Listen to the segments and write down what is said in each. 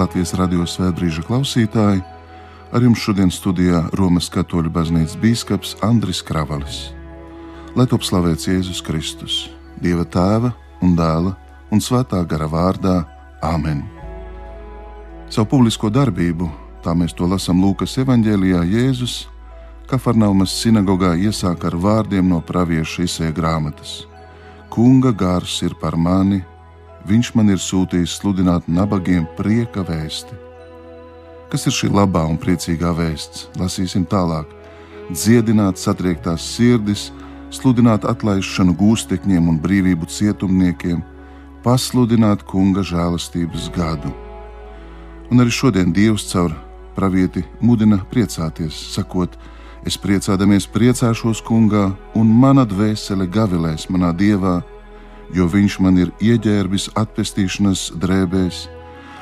Latvijas radio svētbrīža klausītāji, ar jums šodien studijā Romas katoļu baznīcas bīskaps Andris Kravalis. Lai top slavēts Jēzus Kristus, Dieva tēva un dēla un svētā gara vārdā Āmen. Savu publisko darbību, tā mēs to lasām Lūkas evanģēlijā, Jēzus Kafarnaumas sinagogā iesāk ar vārdiem no pravieša izsēja grāmatas: Kunga gars ir par mani, viņš man ir sūtījis sludināt nabagiem prieka vēsti. Kas ir šī labā un priecīgā vēsts? Lasīsim tālāk. Dziedināt satriektās sirdis, sludināt atlaišanu gūstekņiem un brīvību cietumniekiem, pasludināt kunga žēlastības gadu. Un arī šodien Dievs caur pravieti mudina priecāties, sakot, Es priecādamies priecāšos kungā, un mana dvēsele gavilēs manā dievā, jo viņš man ir ieģērbis atpestīšanas drēbēs,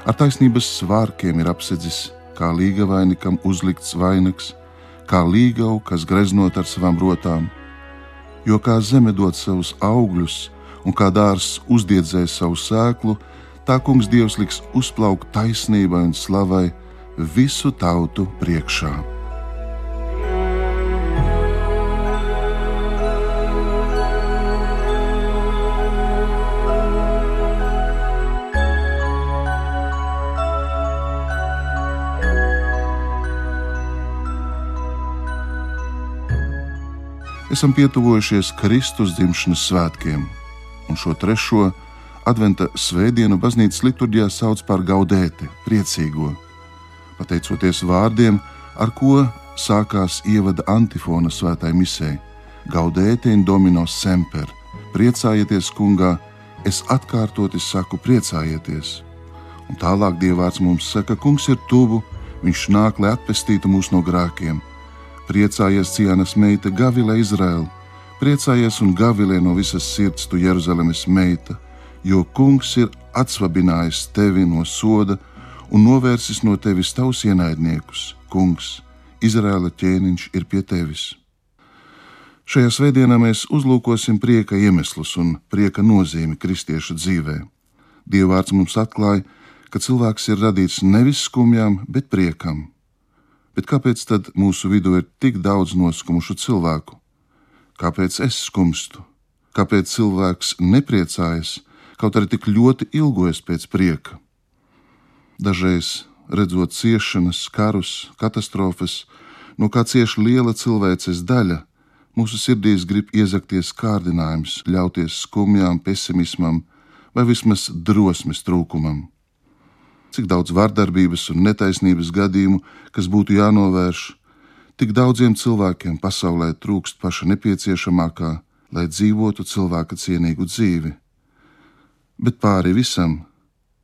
ar taisnības svārkiem ir apsedzis, kā līgavainikam uzlikts vainags, kā līgau, kas greznot ar savām rotām. Jo kā zeme dod savus augļus, un kā dārzs uzdiedzēs savu sēklu, tā kungs dievs liks uzplaukt taisnībai un slavai visu tautu priekšā. Esam pietuvojušies Kristus dzimšanas svētkiem, un šo trešo adventa svētdienu baznīcas liturģijā sauc par gaudēti, priecīgo. Pateicoties vārdiem, ar ko sākās ievada antifona svētai misē: Gaudēti in domino semper, priecājieties, kungā, es atkārtoti saku, priecājieties. Un tālāk Dievs mums saka, ka Kungs ir tuvu, Viņš nāk, lai atpestītu mūs no grēkiem Priecājies, Cianas meita, Gavile Izraēla, priecājies un gavilē no visas sirds, tu Jeruzalemes meita, jo kungs ir atsvabinājis tevi no soda un novērsis no tevis tavus ienaidniekus. Kungs, Izraēla ķēniņš ir pie tevis. Šajā svētdienā mēs uzlūkosim prieka iemeslus un prieka nozīmi kristiešu dzīvē. Dievvvārds mums atklāja, ka cilvēks ir radīts nevis skumjām, bet priekam. Bet kāpēc tad mūsu vidū ir tik daudz noskumušu cilvēku? Kāpēc es skumstu? Kāpēc cilvēks nepriecājas, kaut arī tik ļoti ilgojas pēc prieka? Dažreiz redzot ciešanas, karus, katastrofas, no kā cieši liela cilvēces daļa, mūsu sirdīs grib iezakties kārdinājums, ļauties skumjām, pesimismam vai vismaz drosmes trūkumam cik daudz vardarbības un netaisnības gadījumu, kas būtu jānovērš, tik daudziem cilvēkiem pasaulē trūkst paša nepieciešamākā, lai dzīvotu cilvēka cienīgu dzīvi. Bet pāri visam,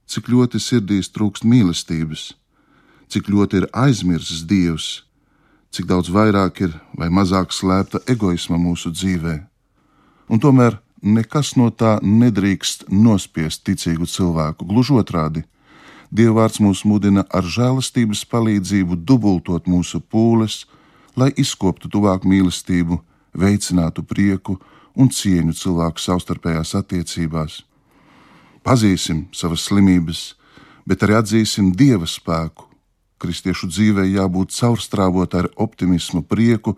cik ļoti sirdīs trūkst mīlestības, cik ļoti ir aizmirsts Dievs, cik daudz vairāk ir vai mazāk slēpta egoisma mūsu dzīvē. Un tomēr nekas no tā nedrīkst nospiest ticīgu cilvēku, gluži otrādi Dievvvārds mūs mudina ar žēlastības palīdzību dubultot mūsu pūles, lai izkoptu tuvāk mīlestību, veicinātu prieku un cieņu cilvēku savstarpējās attiecībās. Pazīsim savas slimības, bet arī atzīsim Dieva spēku. Kristiešu dzīvē jābūt caurstrāvot ar optimismu, prieku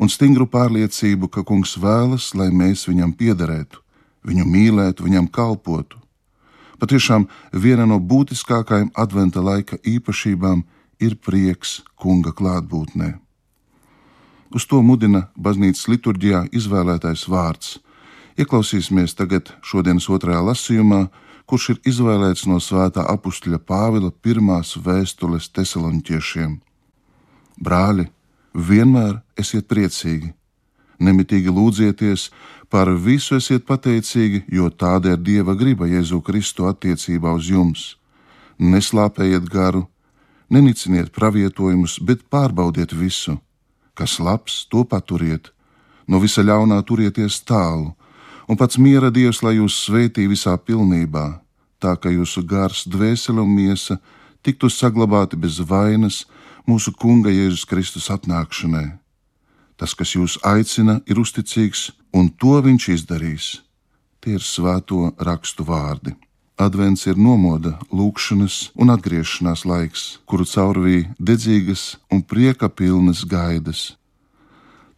un stingru pārliecību, ka Kungs vēlas, lai mēs viņam piederētu, viņu mīlētu, viņam kalpotu. Patiešām viena no būtiskākajām adventa laika īpašībām ir prieks kunga klātbūtnē. Uz to mudina baznīcas liturģijā izvēlētais vārds. Ieklausīsimies tagad šodienas otrajā lasījumā, kurš ir izvēlēts no svētā apakšļa Pāvila pirmās vēstules tesaloniķiešiem. Brāļi, vienmēr esiet priecīgi, nemitīgi lūdzieties, par visu esiet pateicīgi, jo tāda ir Dieva griba Jēzu Kristu attiecībā uz jums. Neslāpējiet garu, neniciniet pravietojumus, bet pārbaudiet visu, kas labs, to paturiet, no visa ļaunā turieties tālu, un pats miera Dievs, lai jūs svētī visā pilnībā, tā ka jūsu gars, dvēsele un miesa tiktu saglabāti bez vainas mūsu Kunga Jēzus Kristus atnākšanai Tas, kas jūs aicina, ir uzticīgs, un to viņš izdarīs. Tie ir svēto rakstu vārdi. Advents ir nomoda, lūkšanas un atgriešanās laiks, kuru caurvīja dedzīgas un prieka pilnas gaidas.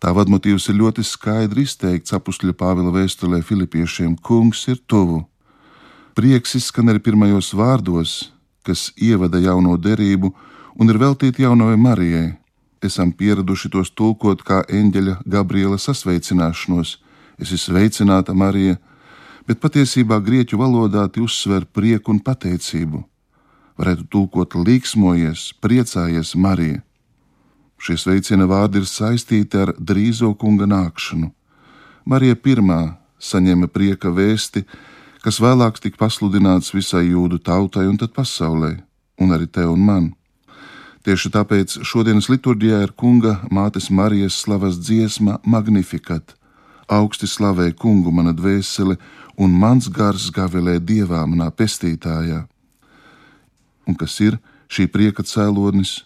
Tā vadmotīvs ir ļoti skaidri izteikts apakšļa Pāvila vēstulē Filipiešiem: Kungs ir tuvu. Prieks izskan arī pirmajos vārdos, kas ievada jauno derību un ir veltīti jaunajai Marijai. Esam pieraduši tos tulkot kā eņģeļa Gabriela sasveicināšanos. Es esmu sveicināta Marija, bet patiesībā grieķu valodā tie uzsver prieku un pateicību. Varētu tulkot līksmojies, priecājies Marija. Šie sveiciena vārdi ir saistīti ar drīzo kunga nākšanu. Marija pirmā saņēma prieka vēsti, kas vēlāk tika pasludināts visai jūdu tautai un tad pasaulē, un arī te un man. Tieši tāpēc šodienas liturģijā ir kunga mātes Marijas slavas dziesma Magnificat. Augsti slavē kungu mana dvēsele, un mans gars gavilē dievā manā pestītājā. Un kas ir šī prieka cēlonis?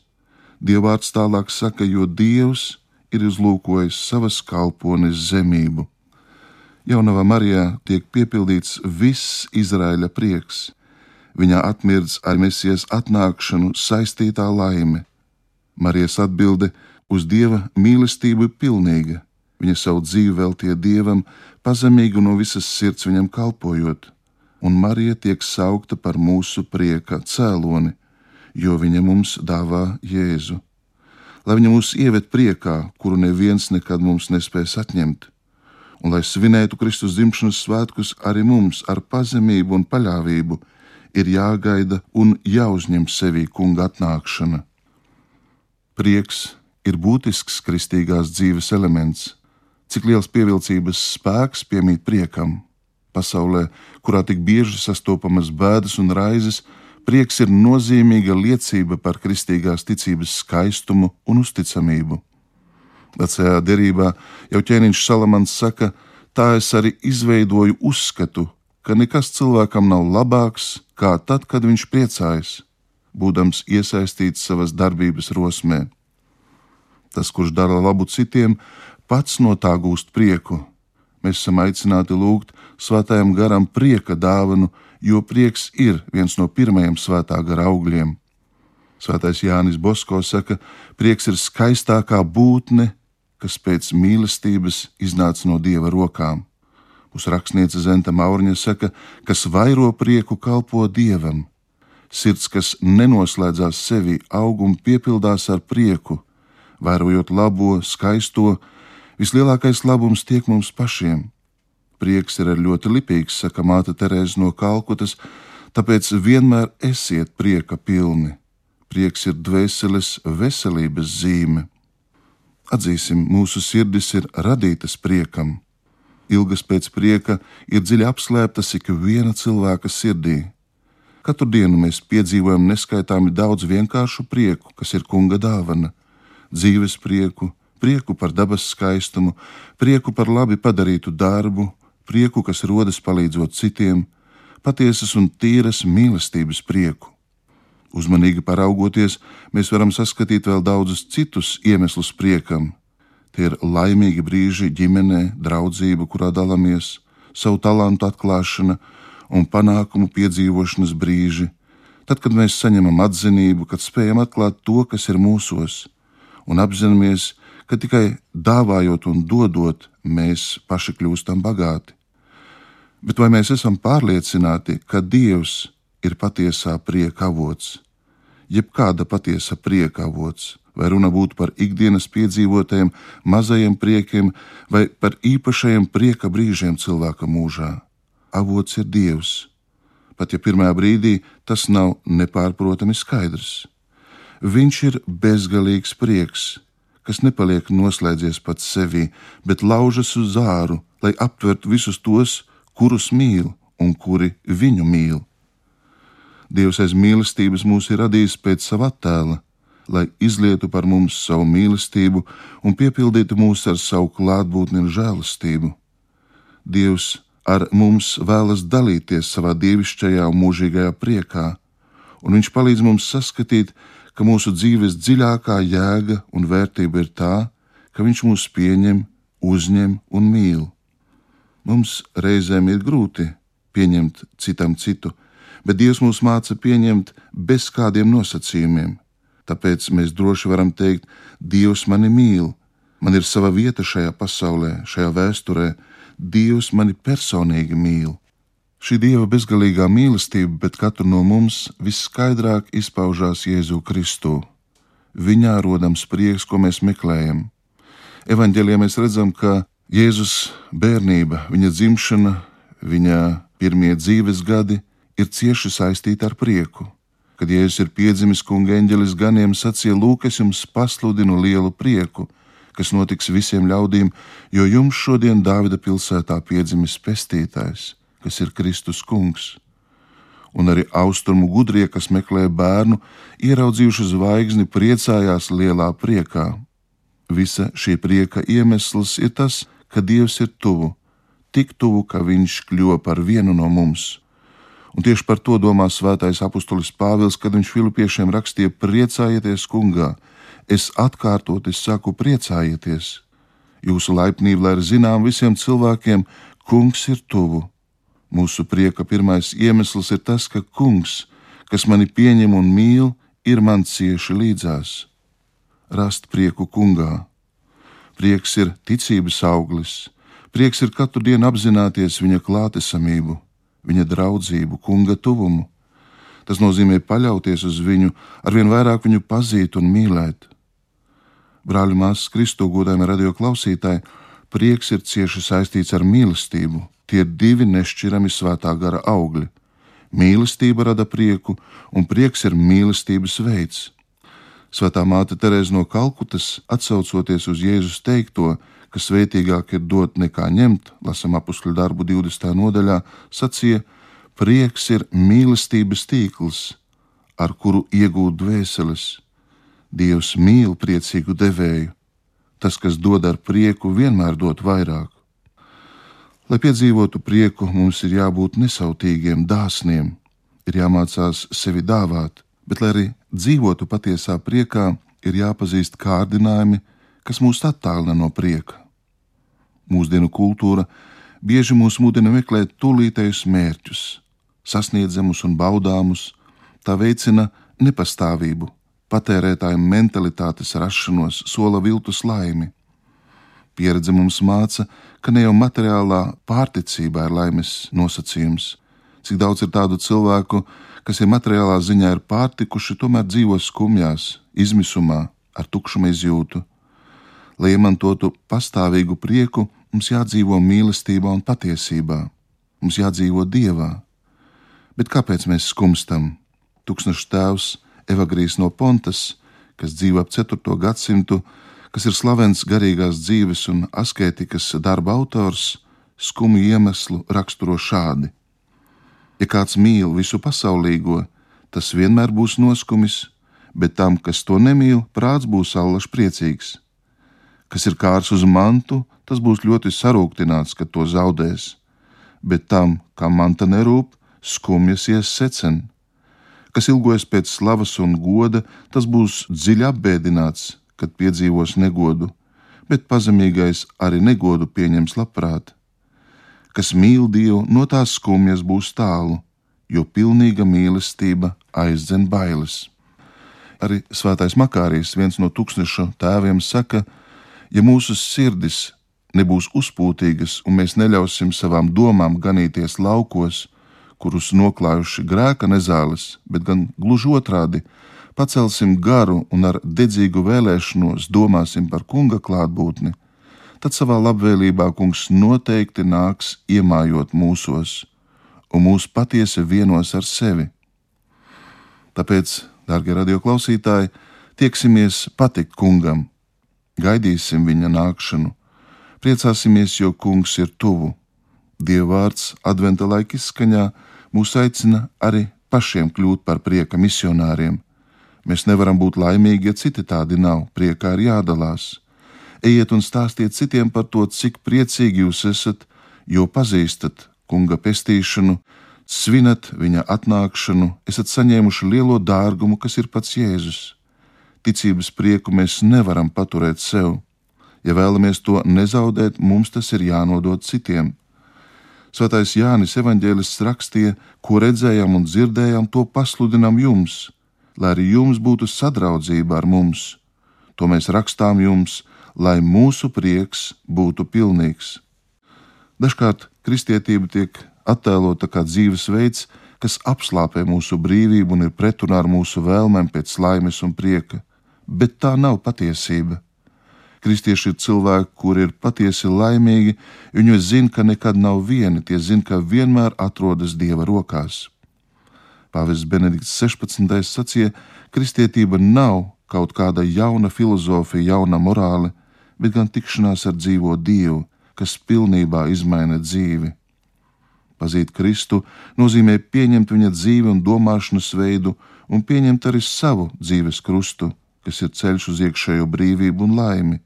Dievvvārds tālāk saka, jo Dievs ir uzlūkojis savas kalpones zemību. Jaunavā Marijā tiek piepildīts viss Izraēla prieks viņā atmirdz ar mesijas atnākšanu saistītā laime. Marijas atbilde uz dieva mīlestību ir pilnīga. Viņa savu dzīvi veltīja dievam, pazemīgi no visas sirds viņam kalpojot, un Marija tiek saukta par mūsu prieka cēloni, jo viņa mums dāvā Jēzu. Lai viņa mūs ieved priekā, kuru neviens nekad mums nespēs atņemt, un lai svinētu Kristus dzimšanas svētkus arī mums ar pazemību un paļāvību, ir jāgaida un jāuzņem sevī kunga atnākšana. Prieks ir būtisks kristīgās dzīves elements. Cik liels pievilcības spēks piemīt priekam? Pasaulē, kurā tik bieži sastopamas bēdas un raizes, prieks ir nozīmīga liecība par kristīgās ticības skaistumu un uzticamību. Vecajā derībā jau ķēniņš Salamans saka, tā es arī izveidoju uzskatu, ka nekas cilvēkam nav labāks kā tad, kad viņš priecājas, būdams iesaistīts savas darbības rosmē. Tas, kurš dara labu citiem, pats no tā gūst prieku. Mēs esam aicināti lūgt svētajam garam prieka dāvanu, jo prieks ir viens no pirmajiem svētā gara augļiem. Svētais Jānis Bosko saka, prieks ir skaistākā būtne, kas pēc mīlestības iznāca no dieva rokām. Mūsu rakstniece Zenta Maurņa saka, kas vairo prieku kalpo dievam. Sirds, kas nenoslēdzās sevi, aug un piepildās ar prieku, vērojot labo, skaisto, vislielākais labums tiek mums pašiem. Prieks ir ļoti lipīgs, saka māte Terēza no Kalkutas, tāpēc vienmēr esiet prieka pilni. Prieks ir dvēseles veselības zīme. Atzīsim, mūsu sirdis ir radītas priekam ilgas pēc prieka, ir dziļi apslēptas ik viena cilvēka sirdī. Katru dienu mēs piedzīvojam neskaitāmi daudz vienkāršu prieku, kas ir kunga dāvana, dzīves prieku, prieku par dabas skaistumu, prieku par labi padarītu darbu, prieku, kas rodas palīdzot citiem, patiesas un tīras mīlestības prieku. Uzmanīgi paraugoties, mēs varam saskatīt vēl daudzus citus iemeslus priekam, Tie ir laimīgi brīži ģimenē, draudzība, kurā dalāmies, savu talantu atklāšana un panākumu piedzīvošanas brīži, tad, kad mēs saņemam atzinību, kad spējam atklāt to, kas ir mūsos, un apzināmies, ka tikai dāvājot un dodot, mēs paši kļūstam bagāti. Bet vai mēs esam pārliecināti, ka Dievs ir patiesā prieka avots, jebkāda patiesa prieka avots? vai runa būtu par ikdienas piedzīvotajiem mazajiem priekiem vai par īpašajiem prieka brīžiem cilvēka mūžā. Avots ir Dievs, pat ja pirmā brīdī tas nav nepārprotami skaidrs. Viņš ir bezgalīgs prieks, kas nepaliek noslēdzies pats sevī, bet laužas uz zāru, lai aptvertu visus tos, kurus mīl un kuri viņu mīl. Dievs aiz mīlestības mūs ir radījis pēc sava attēla, lai izlietu par mums savu mīlestību un piepildītu mūs ar savu klātbūtni un žēlastību. Dievs ar mums vēlas dalīties savā dievišķajā un mūžīgajā priekā, un Viņš palīdz mums saskatīt, ka mūsu dzīves dziļākā jēga un vērtība ir tā, ka Viņš mūs pieņem, uzņem un mīl. Mums reizēm ir grūti pieņemt citam citu, bet Dievs mūs māca pieņemt bez kādiem nosacījumiem. Tāpēc mēs droši varam teikt, Dievs mani mīl, man ir sava vieta šajā pasaulē, šajā vēsturē, Dievs mani personīgi mīl. Šī Dieva bezgalīgā mīlestība pret katru no mums visskaidrāk izpaužās Jēzu Kristu. Viņā rodams prieks, ko mēs meklējam. Evanģēlijā mēs redzam, ka Jēzus bērnība, viņa dzimšana, viņa pirmie dzīves gadi ir cieši saistīti ar prieku. Kad Jēzus ir piedzimis, kunga eņģelis ganiem sacīja: Lūk, es jums pasludinu lielu prieku, kas notiks visiem ļaudīm, jo jums šodien Dāvida pilsētā piedzimis pestītājs, kas ir Kristus kungs. Un arī austrumu gudrie, kas meklē bērnu, ieraudzījuši zvaigzni, priecājās lielā priekā. Visa šī prieka iemesls ir tas, ka Dievs ir tuvu, tik tuvu, ka Viņš kļuva par vienu no mums Un tieši par to domā svētais apustulis Pāvils, kad viņš Filipiešiem rakstīja: Priecājieties, kungā! Es atkārtoti saku, priecājieties! Jūsu laipnība, lai ir zinām visiem cilvēkiem, kungs ir tuvu. Mūsu prieka pirmais iemesls ir tas, ka kungs, kas mani pieņem un mīl, ir man cieši līdzās. Rast prieku kungā. Prieks ir ticības auglis, prieks ir katru dienu apzināties viņa klātesamību viņa draudzību, kunga tuvumu. Tas nozīmē paļauties uz viņu, arvien vairāk viņu pazīt un mīlēt. Brāļi, māsas, Kristu godājumi radio klausītāji, prieks ir cieši saistīts ar mīlestību. Tie ir divi nešķirami svētā gara augļi. Mīlestība rada prieku, un prieks ir mīlestības veids. Svētā māte Terēza no Kalkutas, atsaucoties uz Jēzus teikto, ka svētīgāk ir dot nekā ņemt, lasam apakšu darbu 20. nodaļā, sacīja, prieks ir mīlestības tīkls, ar kuru iegūt dvēseles. Dievs mīl priecīgu devēju, tas, kas dod ar prieku, vienmēr dod vairāk. Lai piedzīvotu prieku, mums ir jābūt nesautīgiem, dāsniem, ir jāmācās sevi dāvāt, bet, lai arī dzīvotu patiesā priekā, ir jāpazīst kārdinājumi, kas mūs attālina no prieka. Mūsdienu kultūra bieži mūs mudina meklēt tūlītējus mērķus, sasniedzamus un baudāmus, tā veicina nepastāvību, patērētāju mentalitātes rašanos, sola viltus laimi. Pieredze mums māca, ka ne jau materiālā pārticībā ir laimes nosacījums. Cik daudz ir tādu cilvēku, kas ir materiālā ziņā ir pārtikuši, tomēr dzīvo skumjās, izmisumā, ar tukšuma izjūtu Lai iemantotu pastāvīgu prieku, mums jādzīvo mīlestībā un patiesībā. Mums jādzīvo dievā. Bet kāpēc mēs skumstam? Tūkstošs tēvs Evagrijs no Pontas, kas dzīvo ap 4. gadsimtu, kas ir slavens garīgās dzīves un asketikas darba autors, skumju iemeslu raksturo šādi: Ja kāds mīl visu pasaulīgo, tas vienmēr būs noskumis, bet tam, kas to nemīl, prāts būs allaž priecīgs kas ir kārs uz mantu, tas būs ļoti sarūktināts, kad to zaudēs, bet tam, kam manta nerūp, skumjas ies secen. Kas ilgojas pēc slavas un goda, tas būs dziļi apbēdināts, kad piedzīvos negodu, bet pazemīgais arī negodu pieņems labprāt. Kas mīl Dievu, no tās skumjas būs tālu, jo pilnīga mīlestība aizdzen bailes. Arī Svētais Makārijas, viens no tūkstošu tēviem, saka, ka Ja mūsu sirdis nebūs uzpūtīgas un mēs neļausim savām domām ganīties laukos, kurus noklājuši grēka nezāles, bet gan gluži otrādi pacelsim garu un ar dedzīgu vēlēšanos domāsim par kunga klātbūtni, tad savā labvēlībā kungs noteikti nāks iemājot mūsos un mūs patiesi vienos ar sevi. Tāpēc, darbie radioklausītāji, tieksimies patikt kungam. Gaidīsim viņa nākšanu, priecāsimies, jo kungs ir tuvu. Dievvvārds adventa laika izskaņā mūs aicina arī pašiem kļūt par prieka misionāriem. Mēs nevaram būt laimīgi, ja citi tādi nav, priekā ir jādalās. Ejiet un stāstiet citiem par to, cik priecīgi jūs esat, jo pazīstat kunga pestīšanu, svinat viņa atnākšanu, esat saņēmuši lielo dārgumu, kas ir pats Jēzus ticības prieku mēs nevaram paturēt sev. Ja vēlamies to nezaudēt, mums tas ir jānodod citiem. Svētais Jānis Evanģēlists rakstīja, ko redzējām un dzirdējām, to pasludinām jums, lai arī jums būtu sadraudzība ar mums. To mēs rakstām jums, lai mūsu prieks būtu pilnīgs. Dažkārt kristietība tiek attēlota kā dzīvesveids, kas apslāpē mūsu brīvību un ir pretrunā ar mūsu vēlmēm pēc laimes un prieka, bet tā nav patiesība. Kristieši ir cilvēki, kuri ir patiesi laimīgi, viņi zina, ka nekad nav vieni, tie zina, ka vienmēr atrodas Dieva rokās. Pāvests Benedikts 16. sacīja, kristietība nav kaut kāda jauna filozofija, jauna morāle, bet gan tikšanās ar dzīvo Dievu, kas pilnībā izmaina dzīvi. Pazīt Kristu nozīmē pieņemt viņa dzīvi un domāšanas veidu, un pieņemt arī savu dzīves krustu, kas ir ceļš uz iekšējo brīvību un laimi.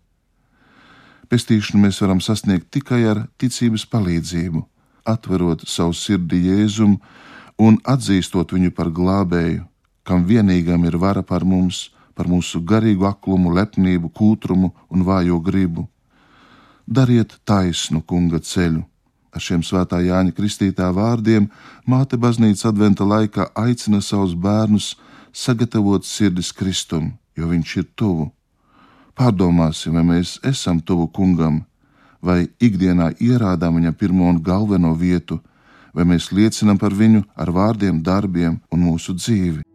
Pestīšanu mēs varam sasniegt tikai ar ticības palīdzību, atverot savu sirdi Jēzum un atzīstot viņu par glābēju, kam vienīgam ir vara par mums, par mūsu garīgu aklumu, lepnību, kūtrumu un vājo gribu. Dariet taisnu kunga ceļu. Ar šiem svētā Jāņa Kristītā vārdiem māte baznīca adventa laikā aicina savus bērnus sagatavot sirdis Kristum, jo viņš ir tuvu Pārdomāsim, vai mēs esam tuvu kungam, vai ikdienā ierādām viņam pirmo un galveno vietu, vai mēs liecinām par viņu ar vārdiem, darbiem un mūsu dzīvi.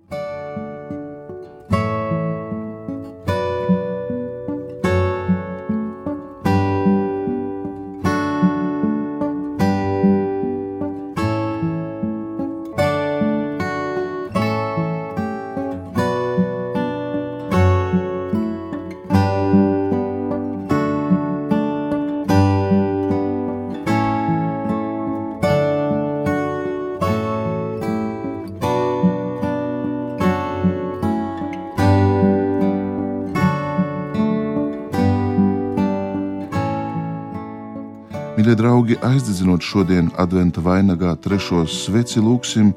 Mīļie draugi, aizdedzinot šodien adventa vainagā trešo sveci, lūgsim,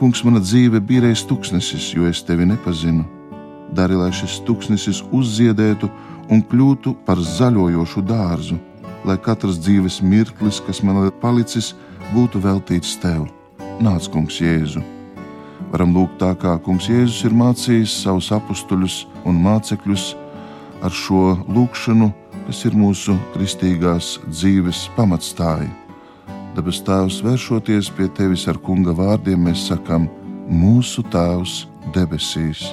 Kungs, mana dzīve bija reiz tūkstnesis, jo es tevi nepazinu. Dari, lai šis tūkstnesis uzziedētu un kļūtu par zaļojošu dārzu, lai katrs dzīves mirklis, kas man ir palicis, būtu veltīts tev. Nāc, Kungs, Jēzu! Varam lūgt tā, kā Kungs Jēzus ir mācījis savus apstuļus un mācekļus ar šo lūgšanu kas ir mūsu kristīgās dzīves pamatstāja. Dabas Tēvs, vēršoties pie Tevis ar kunga vārdiem, mēs sakām, mūsu Tēvs debesīs.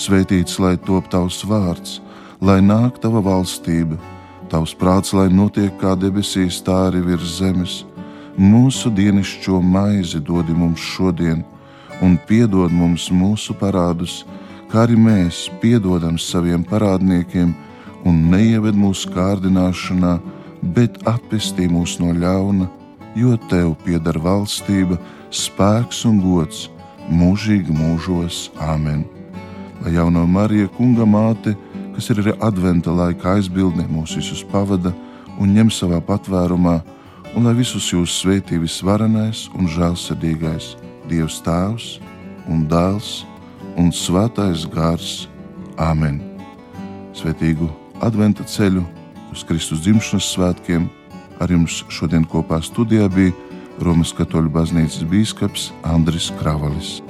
Svētīts lai top Tavs vārds, lai nāk Tava valstība, Tavs prāts, lai notiek kā debesīs, tā arī virs zemes. Mūsu dienascho maizi dodi mums šodien, un piedod mums mūsu parādus, kā arī mēs piedodam saviem parādniekiem un neieved mūsu kārdināšanā, bet atpestī mūs no ļauna, jo tev pieder valstība, spēks un gods mūžīgi mūžos. Āmen! Lai jauno Marija kunga māte, kas ir arī adventa laika aizbildne, mūs visus pavada un ņem savā patvērumā, un lai visus jūs svētī visvarenais un žēlsirdīgais Dievs Tēvs un Dēls un Svētais Gars. Āmen! Svetīgu adventa ceļu uz Kristus dzimšanas svētkiem. Ar jums šodien kopā studijā bija Romas Katoļu baznīcas bīskaps Andris Kravalis.